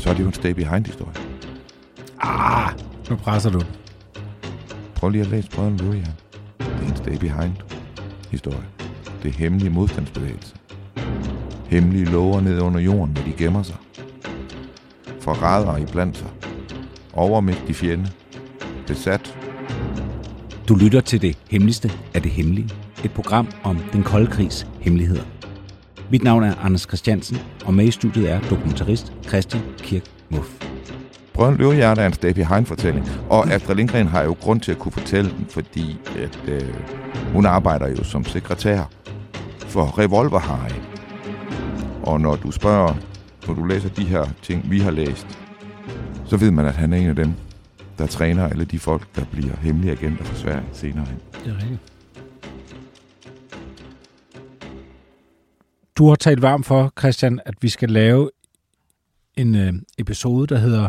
Så er det jo en stay behind-historie. Ah, nu presser du. Prøv lige at læse Brødren Løvejern. Det er en stay behind-historie. Det er hemmelige modstandsbevægelser. Hemmelige lover ned under jorden, hvor de gemmer sig. Forrædere i blandt sig. Overmægtig fjende. Besat. Du lytter til det hemmeligste af det hemmelige. Et program om den kolde krigs hemmeligheder. Mit navn er Anders Christiansen, og med i studiet er dokumentarist Christian Kirk Muff. Brødren Løvehjert er en stay behind-fortælling, og Astrid Lindgren har jo grund til at kunne fortælle den, fordi at, øh, hun arbejder jo som sekretær for Revolver Harry. Og når du spørger, når du læser de her ting, vi har læst, så ved man, at han er en af dem, der træner alle de folk, der bliver hemmelige agenter for Sverige senere hen. Det er rigtigt. Du har talt varmt for, Christian, at vi skal lave en øh, episode, der hedder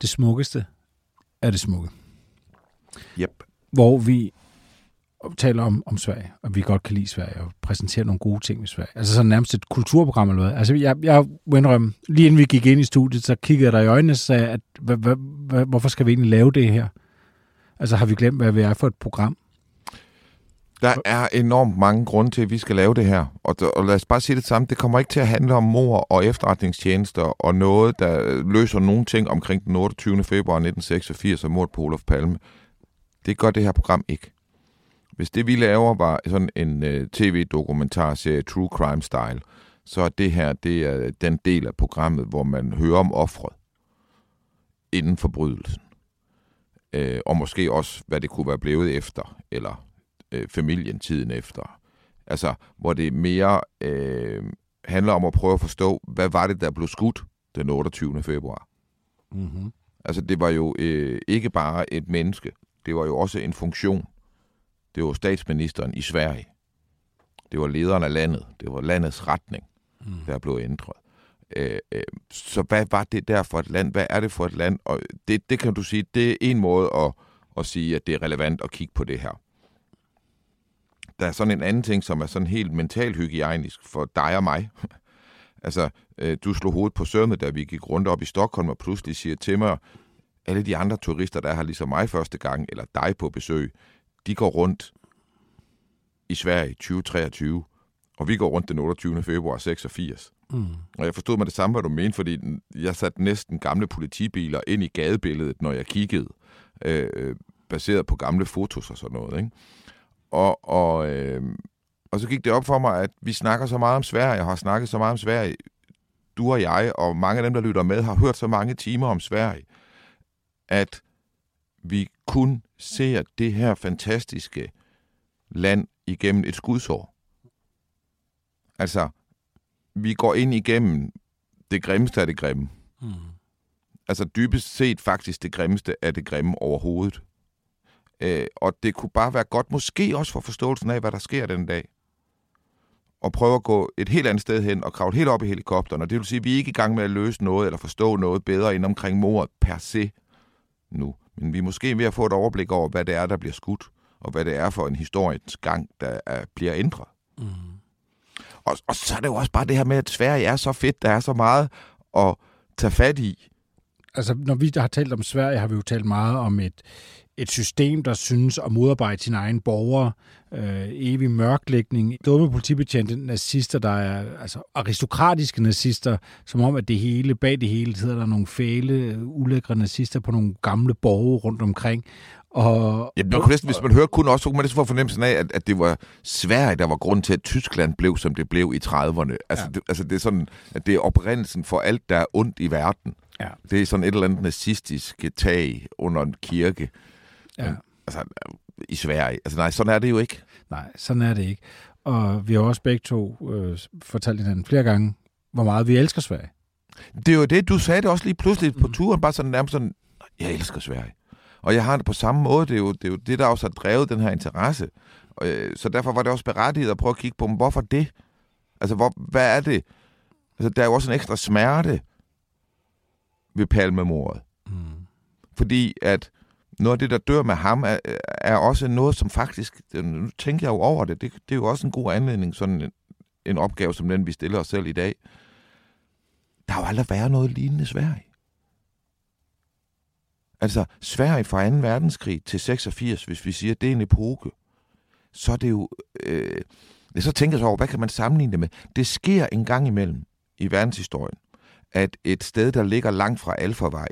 Det smukkeste er det smukke. Yep. Hvor vi taler om, om Sverige, og vi godt kan lide Sverige, og præsenterer nogle gode ting med Sverige. Altså sådan nærmest et kulturprogram eller hvad. Altså jeg, jeg indrømme, lige inden vi gik ind i studiet, så kiggede jeg dig i øjnene og sagde, at hva, hva, hvorfor skal vi egentlig lave det her? Altså har vi glemt, hvad vi er for et program? Der er enormt mange grunde til, at vi skal lave det her. Og, og lad os bare sige det samme. Det kommer ikke til at handle om mor og efterretningstjenester og noget, der løser nogle ting omkring den 28. februar 1986 og mord på Olof Palme. Det gør det her program ikke. Hvis det vi laver var sådan en uh, tv-dokumentarserie True Crime Style, så er det her det er den del af programmet, hvor man hører om offret inden forbrydelsen. Uh, og måske også, hvad det kunne være blevet efter, eller øh, familien tiden efter. Altså, hvor det mere øh, handler om at prøve at forstå, hvad var det, der blev skudt den 28. februar. Mm-hmm. Altså, det var jo øh, ikke bare et menneske. Det var jo også en funktion. Det var statsministeren i Sverige. Det var lederen af landet. Det var landets retning, mm. der blev ændret. Øh, øh, så hvad var det der for et land? Hvad er det for et land? Og det, det kan du sige, det er en måde at, at sige, at det er relevant at kigge på det her der er sådan en anden ting, som er sådan helt mental hygiejnisk for dig og mig. altså, øh, du slog hovedet på sømmet, da vi gik rundt op i Stockholm, og pludselig siger til mig, alle de andre turister, der har ligesom mig første gang, eller dig på besøg, de går rundt i Sverige 2023, og vi går rundt den 28. februar 86. Mm. Og jeg forstod mig det samme, hvad du mente, fordi jeg satte næsten gamle politibiler ind i gadebilledet, når jeg kiggede, øh, baseret på gamle fotos og sådan noget, ikke? Og, og, øh, og så gik det op for mig, at vi snakker så meget om Sverige, jeg har snakket så meget om Sverige, du og jeg, og mange af dem, der lytter med, har hørt så mange timer om Sverige, at vi kun ser det her fantastiske land igennem et skudsår. Altså, vi går ind igennem det grimmeste af det grimme. Mm. Altså dybest set faktisk det grimmeste af det grimme overhovedet. Øh, og det kunne bare være godt, måske også for forståelsen af, hvad der sker den dag. Og prøve at gå et helt andet sted hen og kravle helt op i helikopteren. Og det vil sige, at vi er ikke i gang med at løse noget eller forstå noget bedre ind omkring mordet per se nu. Men vi er måske ved at få et overblik over, hvad det er, der bliver skudt, og hvad det er for en historiens gang, der er, bliver ændret. Mm. Og, og så er det jo også bare det her med, at Sverige er så fedt, der er så meget at tage fat i. Altså, når vi har talt om Sverige, har vi jo talt meget om et, et system, der synes at modarbejde sine egne borgere, øh, evig mørklægning, dumme politibetjente, nazister, der er altså aristokratiske nazister, som om, at det hele, bag det hele, sidder der nogle fæle, ulækre nazister på nogle gamle borge rundt omkring. Og, ja, man kunne næsten, hvis man hører kun også, så kunne man næsten få fornemmelsen af, at, at det var Sverige, der var grund til, at Tyskland blev, som det blev i 30'erne. Altså, ja. det, altså det er sådan, at det er oprindelsen for alt, der er ondt i verden. Ja. Det er sådan et eller andet nazistisk tag under en kirke. Ja. Altså, i Sverige. Altså nej, sådan er det jo ikke. Nej, sådan er det ikke. Og vi har også begge to øh, fortalt hinanden flere gange, hvor meget vi elsker Sverige. Det er jo det, du sagde det også lige pludselig på turen, bare sådan nærmest sådan, jeg elsker Sverige. Og jeg har det på samme måde, det er jo det, er jo det der også har drevet den her interesse. Øh, så derfor var det også berettiget at prøve at kigge på, hvorfor det? Altså, hvor, hvad er det? Altså, der er jo også en ekstra smerte ved palmemordet. Mm. Fordi at noget af det, der dør med ham, er, er også noget, som faktisk, øh, nu tænker jeg jo over det, det, det er jo også en god anledning, sådan en, en opgave som den, vi stiller os selv i dag. Der har jo aldrig været noget lignende Sverige. Altså, Sverige fra 2. verdenskrig til 86, hvis vi siger, det er en epoke, så er det jo... Øh, så tænker jeg så over, hvad kan man sammenligne det med? Det sker en gang imellem i verdenshistorien, at et sted, der ligger langt fra Alfavej,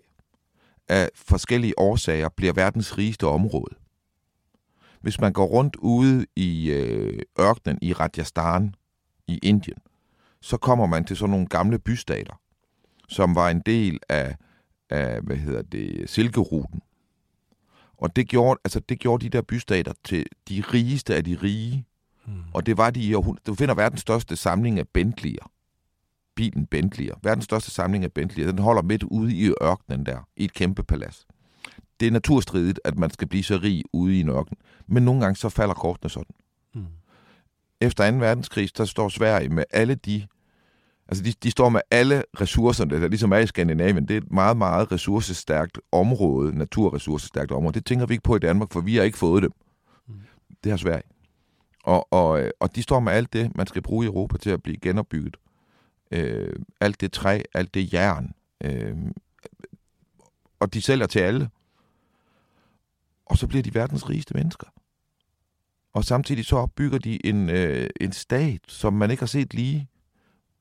af forskellige årsager bliver verdens rigeste område. Hvis man går rundt ude i øh, ørkenen i Rajasthan i Indien, så kommer man til sådan nogle gamle bystater, som var en del af, af hvad hedder det, Silkeruten. Og det gjorde, altså det gjorde de der bystater til de rigeste af de rige. Hmm. Og det var de i Du finder verdens største samling af Bentley'er bilen Bentley'er. Verdens største samling af Bentley'er. Den holder midt ude i ørkenen der, i et kæmpe palads. Det er naturstridigt, at man skal blive så rig ude i en ørken. Men nogle gange så falder kortene sådan. Mm. Efter 2. verdenskrig, der står Sverige med alle de Altså, de, de står med alle ressourcerne, der ligesom er i Skandinavien. Det er et meget, meget ressourcestærkt område, naturressourcestærkt område. Det tænker vi ikke på i Danmark, for vi har ikke fået dem. Mm. Det har Sverige. Og, og, og de står med alt det, man skal bruge i Europa til at blive genopbygget øh, alt det træ, alt det jern. Øh, og de sælger til alle. Og så bliver de verdens rigeste mennesker. Og samtidig så opbygger de en, øh, en stat, som man ikke har set lige,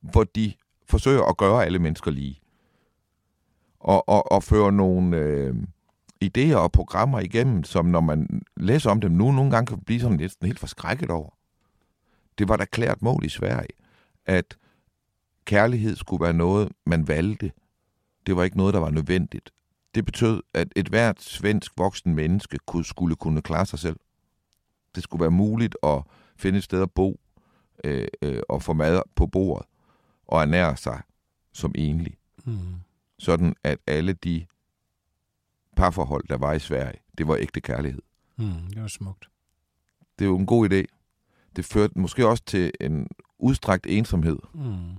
hvor de forsøger at gøre alle mennesker lige. Og, og, og føre nogle øh, idéer og programmer igennem, som når man læser om dem nu, nogle gange kan blive sådan lidt helt forskrækket over. Det var der klært mål i Sverige, at kærlighed skulle være noget, man valgte. Det var ikke noget, der var nødvendigt. Det betød, at et hvert svensk voksen menneske kunne, skulle kunne klare sig selv. Det skulle være muligt at finde et sted at bo øh, øh, og få mad på bordet og ernære sig som enlig. Mm. Sådan at alle de parforhold, der var i Sverige, det var ægte kærlighed. Mm, det var smukt. Det er jo en god idé. Det førte måske også til en udstrakt ensomhed. Mm.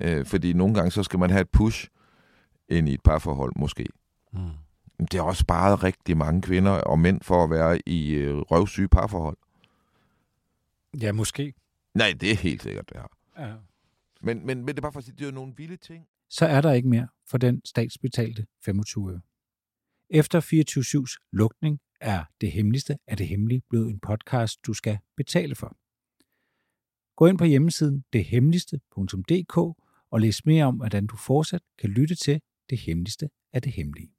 Øh, fordi nogle gange, så skal man have et push ind i et parforhold, måske. Mm. Det har også sparet rigtig mange kvinder og mænd for at være i øh, røvsyge parforhold. Ja, måske. Nej, det er helt sikkert, det har. Ja. Men, men, men det er bare for at sige, det er nogle vilde ting. Så er der ikke mere for den statsbetalte 25 øre. Efter 24-7's lukning er det hemmeligste af det hemmelige blevet en podcast, du skal betale for. Gå ind på hjemmesiden dethemmeligste.dk og læs mere om, hvordan du fortsat kan lytte til det hemmeligste af det hemmelige.